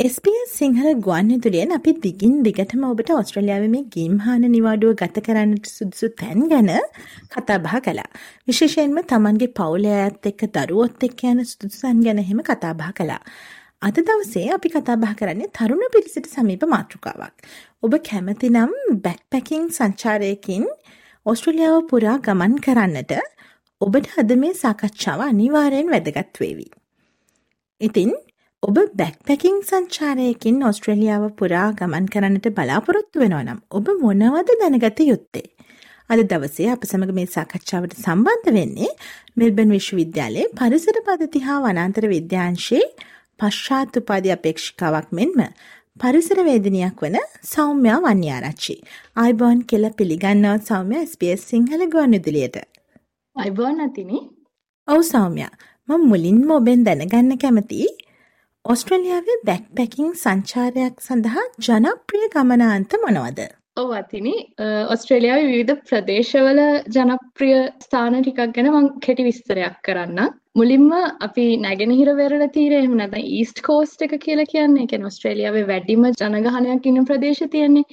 SBS Sinhala ගුවන්යතුලියෙන් අපි දිගින් දිගටම ඔබට ඔස්ට්‍රලියාව මේ ගේම්හාන නිවාඩුව ගත කරන්නට සුදුසු තැන් ගැන කතාබහ කලා. විශේෂයෙන්ම තමන්ගේ පවුලය ඇත් එක්ක දරුවොත් එක් යන සුදුසන් ගැන හෙම කතාබහ කලා. අද දවසේ අපි කතාබහ කරන්නේ තරුණ පිරිසිට සමීප මාතෘකාවක්. ඔබ කැමති නම් බැක්පැකින් සංචාරයකින් ඔස්ට්‍රලියාව පුරා ගමන් කරන්නට ඔබට අද මේ සාකච්ඡාව අනිවාරයෙන් වැදගත් වේවි. ඉතින් ඔබ බැක්පැකින් සංචාරයකින් ඔස්ට්‍රලියාව පුරා ගමන් කරන්නට බලාපොරොත්තු වෙනවා නම් ඔබ මොනවද දැනගත යුත්තේ. අද දවසේ අප සමඟ මේ සාකච්ඡාවට සම්බන්ධ වෙන්නේ මෙල්බන් විශ්වවිද්‍යාලයේ පරිසර පදති හා වනාන්තර විද්‍යාංශයේ පශ්චාත් උපාධි අපේක්ෂිකාවක් මෙන්ම පරිසර වේදනයක් වන සෞම්‍යා වන්‍යාරච්චි. අයිබෝන් කෙල පිළිගන්නවත් සෞම්‍ය ස්පස් සිංහල ගුවන් විදුලියට. අයිබෝන් අතිනි ඔවු සෞම්‍ය මම මුලින්ම ඔබෙන් දැනගන්න කැමති ඔස්ට්‍රලියාවේ බැක්පැකින් සංචාරයක් සඳහා ජනප්‍රිය ගමනාන්ත මොනවද? ඔව් අතිනි ඔස්ට්‍රේලියාවේ විවිධ ප්‍රදේශවල ජනප්‍රිය ස්ථාන ටිකක් ගැන මම කෙටි විස්තරයක් කරන්නම්. මුලින්ම අපි නැගෙනහිර වෙරළ තීරය එහෙම නැත්නම් ඊස්ට් කෝස්ට් එක කියලා කියන්නේ. ඒ කියන්නේ ඔස්ට්‍රේලියාවේ වැඩිම ජනගහනයක් ඉන්න ප්‍රදේශ තියෙන්නේ.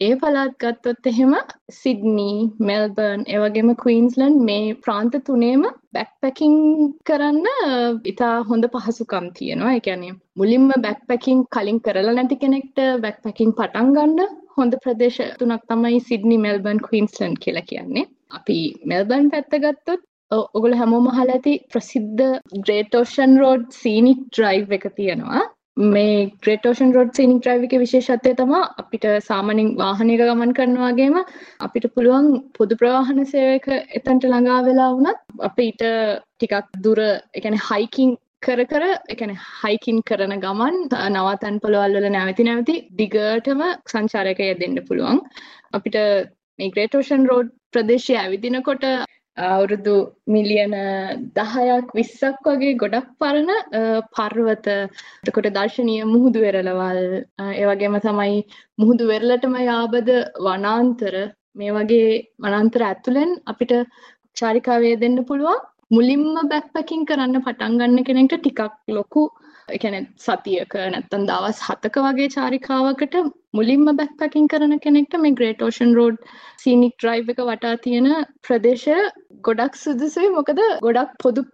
ඒ පළාත් ගත්තොත් එහෙම සිඩ්නී, මෙල්බර්න්, ඒ වගේම ක්වීන්ස්ලන්ඩ් මේ ප්‍රාන්ත තුනේම බැක්පැකින් කරන්න ඉතා හොඳ පහසුකම් තියෙනවා. ඒ කියන්නේ මුලින්ම බැක්පැකින් කලින් කරලා නැති කෙනෙක්ට බැක්පැකින් පටන් ගන්න හොඳ ප්‍රදේශ තුනක් තමයි සිඩ්නි, මෙල්බර්න්, ක්වීන්ස්ලන්ඩ් කියලා කියන්නේ. අපි මෙල්බර්න් පැත්ත ගත්තොත් ඔගොල්ලෝ හැමෝම අහලා ඇති ප්‍රසිද්ධ great ocean road scenic drive එක තියෙනවා. මේ great ocean road scenic drive එකේ විශේෂත්වය තමයි අපිට සාමාන්‍යයෙන් වාහනයක ගමන් කරනවා වගේම අපිට පුළුවන් පොදු ප්‍රවාහන සේවයක එතනට ළඟා වෙලා වුණත් අපිට ටිකක් දුර ඒ කියන්නේ හයිකින් කර කර ඒ කියන්නේ හයිකින් කරන ගමන් නවාතැන් පොළවල් වල නැවති නැවති දිගටම සංචාරයක යෙදෙන්න පුළුවන්. අපිට මේ ග්‍රේට් ඕෂන් රෝඩ් ප්‍රදේශය ඇවිදිනකොට අවුරුදු මිලියන දහයක් විස්සක් වගේ ගොඩක් පරණ පර්වත. එතකොට දර්ශනීය මුහුදු වෙරළවල් ඒවගේම තමයි මුහුදු වෙරළටම යාබද වනාන්තර. මේ වගේ වනාන්තර ඇතුළෙන් අපිට චාරිකාවය දෙන්න පුළුවන්. මුලින්ම බැක්පැකින් කරන්න පටන් ගන්න කෙනෙක්ට ටිකක් ලොකු එකැන සතියක නැත්තන් දවස් හතක වගේ චාරිකාවකට මුලින්ම බැක්පැකින් කරන කෙනෙක්ට මේ great ocean road scenic drive එක වටා තියෙන ප්‍රදේශය ගොඩක් සුදුසුයි. මොකද ගොඩක් පොදු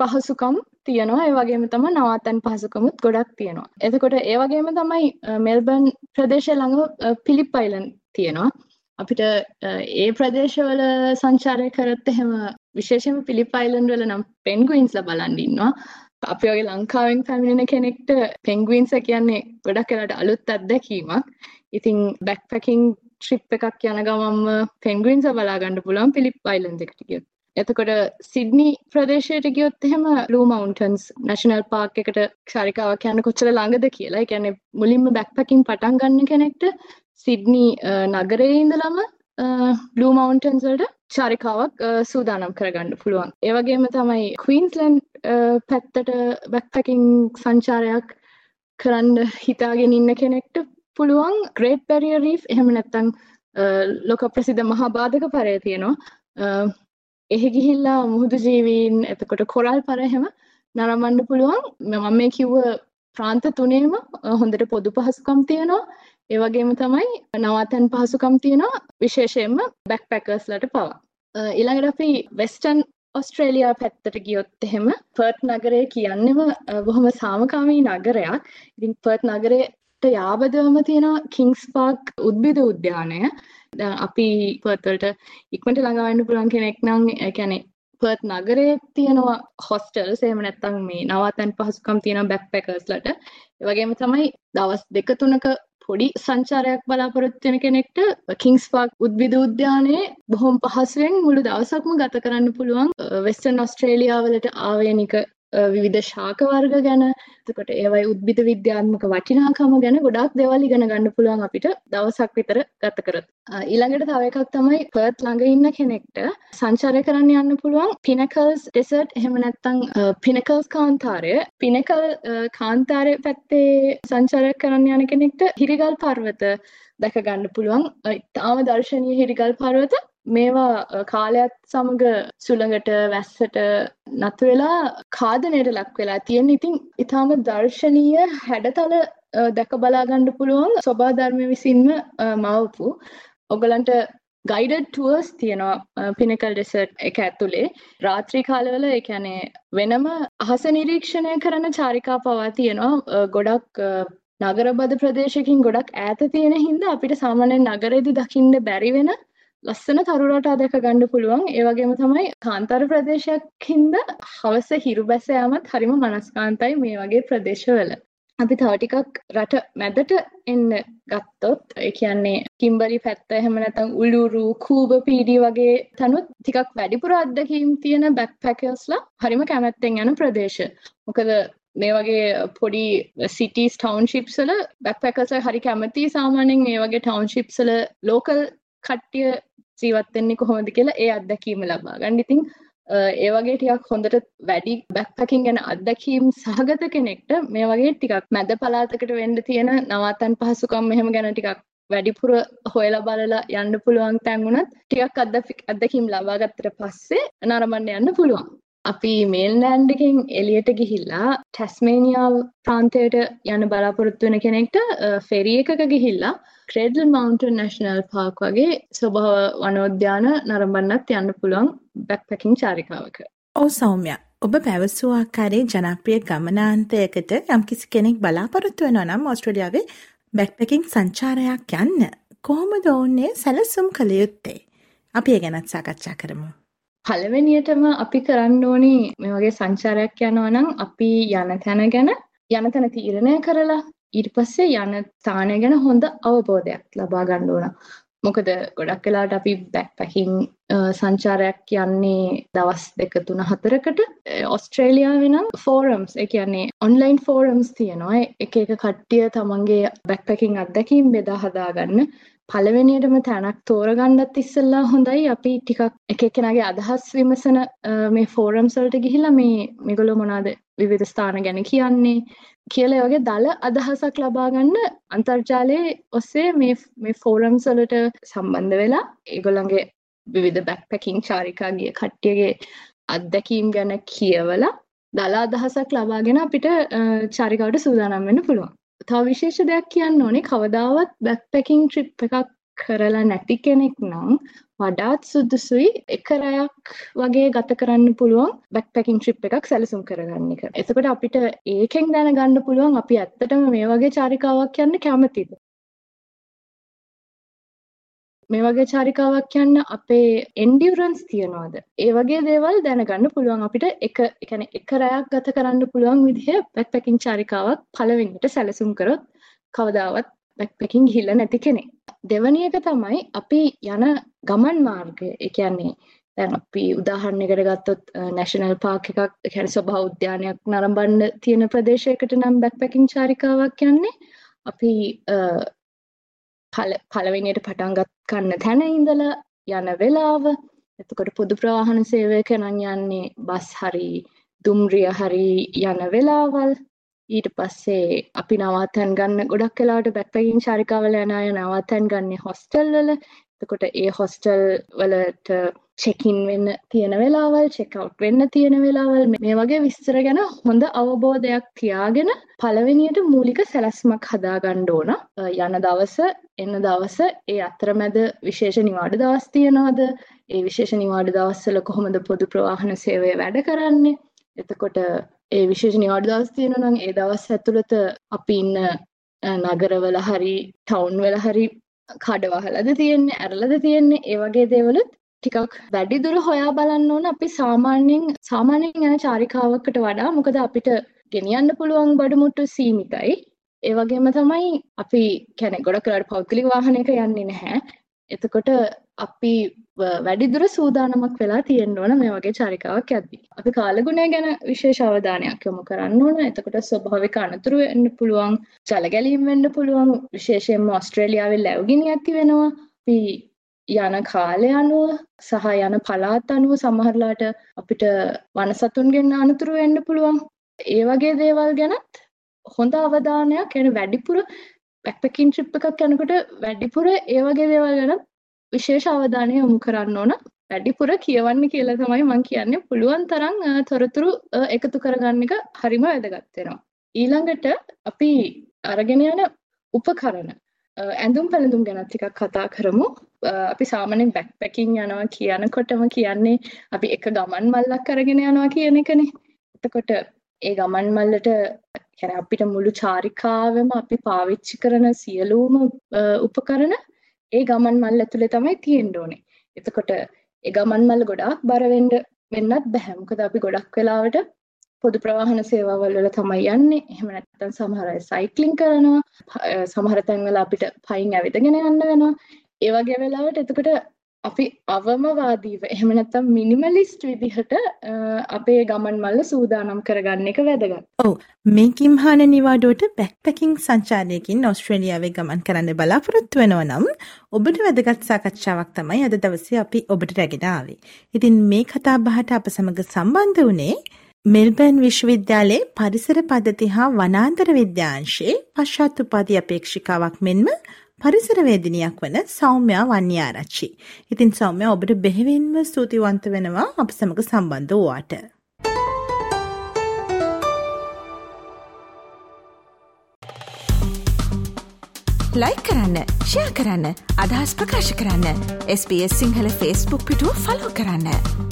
පහසුකම් තියෙනවා. ඒ වගේම තම නවාතැන් පහසුකමුත් ගොඩක් තියෙනවා. එතකොට ඒ වගේම තමයි මෙල්බන් ප්‍රදේශය ළඟ පිලිප් අයිලන් තියෙනවා. අපිට ඒ ප්‍රදේශවල සංචාරය කරත් එහෙම විශේෂම පිලිප් අයිලන්ඩ් වල නම් පෙන්ගුයින්ස්ලා බලන් ඉන්නවා. අපි වගේ ලංකාවෙන් පැමිණෙන කෙනෙක්ට පෙන්ගුවින්ස කියන්නේ ගොඩක් වෙලාට අලුත් අත්දැකීමක්. ඉතින් බැක්පැකින් ට්‍රිප් එකක් යන ගමන්ම පෙන්ගුවින්ස බලා ගන්න පුළුවන් පිලිප් අයිලන්ඩ් එකට ගියොත්. එතකොට සිඩ්නි ප්‍රදේශයට ගියොත් එහෙම ලූ මවුන්ටන්ස් නැෂනල් පාර්ක් එකට චාරිකාවක් යන්න කොච්චර ළඟද කියලා. ඒ කියන්නේ මුලින්ම බැක්පැකින් පටන් ගන්න කෙනෙක්ට සිඩ්නි නගරයේ ඉඳලම බ්ලූ මවුන්ටන්ස් වලට චාරිකාවක් සූදානම් කරගන්න පුළුවන්. ඒ වගේම තමයි ක්වීන්ස්ලන්ඩ් පැත්තට බැක්පැකින් සංචාරයක් කරන්න හිතාගෙන ඉන්න කෙනෙක්ට පුළුවන් ග්‍රේට් බැරියර් රීෆ් එහෙම නැත්නම් ලෝක ප්‍රසිද්ධ මහා බාධක පරය තියෙනවා. එහි ගිහිල්ලා මුහුදු ජීවීන් එතකොට කොරල් පර එහෙම නරඹන්න පුළුවන්. මම මේ කිව්ව ප්‍රාන්ත තුනේම හොඳට පොදු පහසුකම් තියෙනවා. ඒ වගේම තමයි නවාතැන් පහසුකම් තියෙනවා විශේෂයෙන්ම බැක්පැකර්ස්ලට පවා. ඊළඟට අපි වෙස්ටර්න් ඔස්ට්‍රේලියා පැත්තට ගියොත් එහෙම පර්ත් නගරය කියන්නෙම බොහොම සාමකාමී නගරයක්. ඉතින් පර්ත් නගරයට යාබදවම තියෙනවා කිංස් පාක් උද්භිද උද්‍යානය. අපි පර්ත්වලට ඉක්මට ළඟවන්න පුළුවන් කෙනෙක් නම් කැනෙ පර්ත් නගරේ තියෙනවා හොස්ටල්ස් එහෙම නැත්තම් මේ නවාතැන් පහසුකම් තියෙන බැක්පැකර්ස්ලට. ඒ වගේම තමයි දවස් දෙක තුනක පොඩි සංචාරයක් බලාපොරොත්තු වෙන කෙනෙක්ට කිංස් පාක් උද්භිද උද්‍යානයේ බොහොම පහසුවෙන් මුළු දවසක්ම ගත කරන්න පුළුවන් uh, වෙස්ටර්න් ඔස්ට්‍රේලියාවලට ආවේනික විවිධ ශාක වර්ග ගැන එතකොට ඒවයි උද්භිද විද්‍යාත්මක වටිනාකම ගැන ගොඩාක් දේවල් ඉගෙන ගන්න පුළුවන් අපිට දවසක් විතර ගත කරොත්. ඊළඟට තව එකක් තමයි පර්ත් ළඟ ඉන්න කෙනෙක්ට සංචාරය කරන්න යන්න පුළුවන් පිනකල්ස් ඩෙසර්ට් එහෙම නැත්නම් පිනකල්ස් කාන්තාරය. පිනකල් කාන්තාරය පැත්තේ සංචාරයක් කරන්න යන කෙනෙක්ට හිරිගල් පර්වත දැක ගන්න පුළුවන්. ඉතාම දර්ශනීය හිරිගල් පර්වත මේවා කාලයත් සමග සුළඟට වැස්සට නතු වෙලා කාදනයට ලක් වෙලා තියෙන. ඉතින් ඉතාම දර්ශනීය හැඩතල දැක බලාගන්න පුළුවන් ස්වභා ධර්මය විසින්ම මවපු. ඔගලන්ට ගයිඩඩ් ටුවර්ස් තියෙනවා පිනකල් ඩෙසට් එක ඇතුළේ රාත්‍රී කාලවල එකැනේ වෙනම අහස නිරීක්ෂණය කරන චාරිකා පවා තියෙනවා. ගොඩක් නගරබද ප්‍රදේශකින් ගොඩක් ඈත තියෙන හින්ද අපිට සාමාන්‍යයෙන් නගරෙදි දකින්න බැරි වෙන ලස්සන තරුරටා දැක ගන්න පුළුවන් ඒ වගේම තමයි කාන්තර ප්‍රදේශයක් හින්දා හවස හිරු බැස යාමත් හරිම මනස්කාන්තයි මේ වගේ ප්‍රදේශවල. අපි තව ටිකක් රට මැදට එන්න ගත්තොත් ඒ කියන්නේ කිම්බරි පැත්ත එහෙම නැත්නම් උළුරු කූබ පීඩි වගේ තනුත් ටිකක් වැඩිපුර අත්දැකීම් තියෙන බැක්පැකර්ස්ලා හරිම කැමැත්තෙන් යන ප්‍රදේශ. මොකද මේ වගේ පොඩි සිටිස් ටවන්ශිප්ස් වල බැක්පැකර්ස්ලා හරි කැමති සාමාන්‍යයෙන් මේ වගේ ටවන්ශිප්ස් වල ලෝකල් කට්ටිය ජීවත් වෙන්නේ කොහොමද කියලා ඒ අත්දැකීම ලබා ගන්න. ඉතින් ඒ වගේ ටිකක් හොඳට වැඩි බැක්පැකින් ගැන අත්දැකීම් සහගත කෙනෙක්ට මේ වගේ ටිකක් මැද පළාතකට වෙන්න තියෙන නවාතැන් පහසුකම් මෙහෙම ගැන ටිකක් වැඩිපුර හොයලා බලලා යන්න පුළුවන් තැන් වුණත් ටිකක් අත්දැකීම් ලබා ගත්තට පස්සේ නරඹන්න යන්න පුළුවන්. අපි මේල්ලෑන්ඩ් එකෙන් එලියට ගිහිල්ලා ටැස්මේනියාව ප්‍රාන්තයට යන බලාපොරොත්තු වෙන කෙනෙක්ට ෆෙරි එකක ගිහිල්ලා ක්‍රෙඩල් මවන්ටන් නැශනල් පාක් වගේ ස්වභාව වනෝද්‍යාන නරඹන්නත් යන්න පුළුවන් බැක්පැකින් චාරිකාවක. ඔව් සෞම්‍ය ඔබ පැවසූ ආකාරයේ ජනප්‍රිය ගමනාන්තයකට යම්කිසි කෙනෙක් බලාපොරොත්තු වෙනවා නම් ඕස්ට්‍රේලියාවේ බැක්පැකින් සංචාරයක් යන්න කොහොමද ඔවුන්නේ සැලසුම් කළ යුත්තේ? අපි ඒ ගැනත් සාකච්ඡා කරමු. පළවෙනියටම අපි කරන්න ඕනි මේ වගේ සංචාරයක් යනවා නම් අපි යන තැන ගැන යන තැන තීරණය කරලා ඊට පස්සේ යන ස්ථානය ගැන හොඳ අවබෝධයක් ලබා ගන්න ඕන. මොකද ගොඩක් වෙලාවට අපි බැක්පැකින් සංචාරයක් යන්නේ දවස් දෙක තුන හතරකට. ඔස්ට්‍රේලියාවේ නම් ෆෝරම්ස් ඒ කියන්නේ ඔන්ලයින් ෆෝරම්ස් තියෙනවා. එක එක කට්ටිය තමන්ගේ බැක්පැකින් අත්දැකීම් බෙදා හදාගන්න. පළවෙනියටම තැනක් තෝරගන්නත් ඉස්සෙල්ලා හොඳයි. අපි ටිකක් එක එක්කෙනාගේ අදහස් විමසන මේ ෆෝරම්ස් වලට ගිහිල්ලා මේ මේගොල්ලෝ මොනවාද විවිධ ස්ථාන ගැන කියන්නේ කියලා වගේ දල අදහසක් ලබා ගන්න අන්තර්ජාලයේ ඔස්සේ මේ මේ ෆෝරම්ස් වලට සම්බන්ධ වෙලා ඒගොල්ලන්ගේ විවිධ බැක්පැකින් චාරිකා ගිය කට්ටියගේ අත්දැකීම් ගැන කියවලා දල අදහසක් ලබාගෙන අපිට චාරිකාවට සූදානම් වෙන්න පුළුවන්. තව විශේෂ දෙයක් කියන්න ඕනේ කවදාවත් බැක්පැකින් ට්‍රිප් එකක් කරලා නැති කෙනෙක් නම් වඩාත් සුදුසුයි එක රැයක් වගේ ගත කරන්න පුළුවන් බැක්පැකින් ට්‍රිප් එකක් සැලසුම් කරගන්න එක. එතකොට අපිට ඒකෙන් දැනගන්න පුළුවන් අපි ඇත්තටම මේ වගේ චාරිකාවක් යන්න කැමතිද. මේ වගේ චාරිකාවක් යන්න අපේ එන්ඩියරන්ස් තියනවාද? ඒ වගේ දේවල් දැනගන්න පුළුවන් අපිට එක එකන එක රැයක් ගත කරන්න පුළුවන් විදිහ බැක්පැකින් චාරිකාවක් පලවෙනිට සැලසුම් කරොත් කවදාවත් බැක්පැකින් හිල්ල නැති කෙනෙ දෙවනි එක තමයි අපි යන ගමන් මාර්ගය. එකන්නේ දැන් අපි උදාහරණයකට ගත්තොත් නැශනල් පාක් එකක් හැර ස්වභා උද්‍යානයක් නරඹන්න තියෙන ප්‍රදේශයකට නම් බැක්පැකින් චාරිකාවක් යන්නේ. අපි පළවෙනියට පටන්ගත් කන්න තැන ඉඳලා යන වෙලාව. එතකොට පොදු ප්‍රවාහන සේවයක නම් යන්නේ බස් හරි දුම්රිය හරි යන වෙලාවල්. ඊට පස්සේ අපි නවාතැන් ගන්න ගොඩක් වෙලාට බැක්පැකින් චාරිකාවල යන අය නවාතැන් ගන්නේ හොස්ටල් වල. එතකොට ඒ හොස්ටල් වලට චෙකින් වෙන්න තියෙන වෙලාවල් චෙකවට් වෙන්න තියෙන වෙලාවල්. මේ වගේ විස්තර ගැන හොඳ අවබෝධයක් තියාගෙන පළවෙනියට මූලික සැලැස්මක් හදාගන්න ඕන. යන දවස එන්න දවස ඒ අතරමැද විශේෂ නිවාඩු දවස් තියනවාද? ඒ විශේෂ නිවාඩු දවස්වල කොහොමද පොදු ප්‍රවාහන සේවය වැඩ කරන්නේ? එතකොට ඒ විශේෂ නිවාඩු දවස් තියෙන නම් ඒ දවස් ඇතුළත අපි ඉන්න නගරවල හරි ටවුන් වල හරි කඩවහලද තියෙන්නේ ඇරලද තියෙන්නේ? ඒ වගේ දේවලුත් ටිකක් වැඩිදුර හොයා බලන්න ඕන අපි සාමාන්‍යයෙන් සාමාන්‍යයෙන් යන චාරිකාවකට වඩා මොකද අපිට ගෙනියන්න පුළුවන් බඩමුට්ටු සීමිතයි. ඒ වගේම තමයි අපි කියන්නේ ගොඩක් වෙලාවට පෞද්ගලික වාහනයක යන්නේ නැහැ. එතකොට අපි වැඩිදුර සූදානමක් වෙලා තියෙන්න ඕන මේ වගේ චාරිකාවක් යද්දී. අපි කාලගුණය ගැන විශේෂ අවධානයක් යොමු කරන්න ඕන. එතකොට ස්වභාවික අනතුරු වෙන්න පුළුවන්, ජල ගැලීම් වෙන්න පුළුවන්, විශේෂයෙන්ම ඕස්ට්‍රේලියාවේ ලැබුගිනි ඇති වෙනවා. අපි යන කාලය අනුව සහ යන පළාත් අනුව සමහරලාට අපිට වනසතුන්ගෙන් අනතුරු වෙන්න පුළුවන්. ඒ වගේ දේවල් ගැනත් හොඳ අවධානයක් එන වැඩිපුර බැක්පැකින් ට්‍රිප් එකක් යනකොට වැඩිපුර ඒ වගේ දේවල් ගැනත් විශේෂ අවධානය යොමු කරන්න ඕන වැඩිපුර කියවන්න කියලා තමයි මං කියන්නේ පුළුවන් තරම් තොරතුරු එකතු කරගන්න එක හරිම වැදගත් වෙනවා. ඊළඟට අපි අරගෙන යන උපකරණ ඇඳුම් පැළඳුම් ගැනත් ටිකක් කතා කරමු. අපි සාමාන්‍යයෙන් බැක්පැකින් යනවා කියනකොටම කියන්නේ අපි එක ගමන් මල්ලක් අරගෙන යනවා කියන එකනේ. එතකොට ඒ ගමන් මල්ලට කියන්නේ අපිට මුළු චාරිකාවෙම අපි පාවිච්චි කරන සියලුම උපකරණ ඒ ගමන් මල් ඇතුලේ තමයි තියෙන්න ඕනේ. එතකොට ඒ ගමන් මල් ගොඩාක් බර වෙන්න වෙන්නත් බෑ. මොකද අපි ගොඩක් වෙලාවට පොදු ප්‍රවාහන සේවාවල් වල තමයි යන්නේ. එහෙම නැත්නම් සමහර අය සයික්ලින් කරනවා. සමහර තැන්වල අපිට පයින් ඇවිදගෙන යන්න වෙනවා. ඒ වගේ වෙලාවට එතකොට අපි අවමවාදීව එහෙම නැත්නම් මිනිමලිස්ට් විදිහට අපේ ගමන් මල්ල සූදානම් කරගන්න එක වැදගත්. ඔව් මේ කිම්හාන නිවාඩුවට බැක්පැකින් සංචාරයකින් ඔස්ට්‍රේලියාවේ ගමන් කරන්න බලාපොරොත්තු වෙනවා නම් ඔබට වැදගත් සාකච්ඡාවක් තමයි අද දවසේ අපි ඔබට රැගෙන ආවේ. ඉතින් මේ කතා බහට අප සමග සම්බන්ධ වුණේ මෙල්බර්න් විශ්වවිද්‍යාලයේ පරිසර පද්ධති හා වනාන්තර විද්‍යාංශයේ පශ්චාත් උපාධි අපේක්ෂිකාවක් මෙන්ම පරිසරවේදිනියක් වන සෞම්‍යා වන්‍යාරච්චි. ඉතින් සෞම්‍යා ඔබට බෙහෙවින්ම ස්තුතිවන්ත වෙනවා අප සමග සම්බන්ධ වූවාට. ලයි කරන්න ෂයා කරන්න අදහස් ප්‍රකාශ කරන්න SBS සිංහල ෆස්බුක් පිටුව ෆලෝ කරන්න.